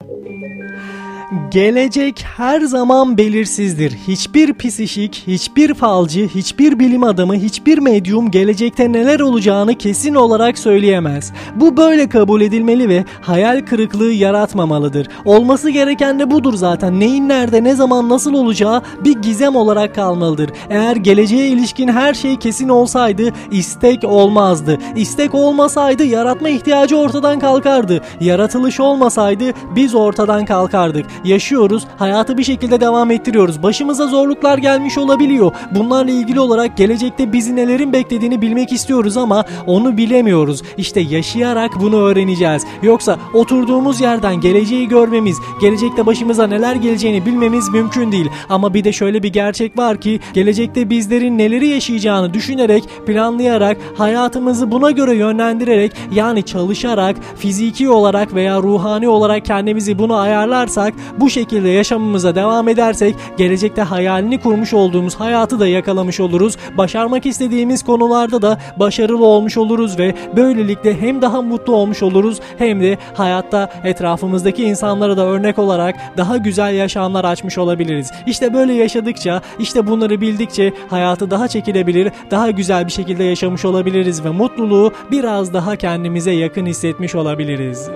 Thank you. Gelecek her zaman belirsizdir. Hiçbir psişik, hiçbir falcı, hiçbir bilim adamı, hiçbir medyum gelecekte neler olacağını kesin olarak söyleyemez. Bu böyle kabul edilmeli ve hayal kırıklığı yaratmamalıdır. Olması gereken de budur zaten. Neyin nerede, ne zaman, nasıl olacağı bir gizem olarak kalmalıdır. Eğer geleceğe ilişkin her şey kesin olsaydı istek olmazdı. İstek olmasaydı yaratma ihtiyacı ortadan kalkardı. Yaratılış olmasaydı biz ortadan kalkardık yaşıyoruz, hayatı bir şekilde devam ettiriyoruz. Başımıza zorluklar gelmiş olabiliyor. Bunlarla ilgili olarak gelecekte bizi nelerin beklediğini bilmek istiyoruz ama onu bilemiyoruz. İşte yaşayarak bunu öğreneceğiz. Yoksa oturduğumuz yerden geleceği görmemiz, gelecekte başımıza neler geleceğini bilmemiz mümkün değil. Ama bir de şöyle bir gerçek var ki gelecekte bizlerin neleri yaşayacağını düşünerek, planlayarak, hayatımızı buna göre yönlendirerek yani çalışarak, fiziki olarak veya ruhani olarak kendimizi bunu ayarlarsak bu şekilde yaşamımıza devam edersek gelecekte hayalini kurmuş olduğumuz hayatı da yakalamış oluruz. Başarmak istediğimiz konularda da başarılı olmuş oluruz ve böylelikle hem daha mutlu olmuş oluruz hem de hayatta etrafımızdaki insanlara da örnek olarak daha güzel yaşamlar açmış olabiliriz. İşte böyle yaşadıkça, işte bunları bildikçe hayatı daha çekilebilir, daha güzel bir şekilde yaşamış olabiliriz ve mutluluğu biraz daha kendimize yakın hissetmiş olabiliriz.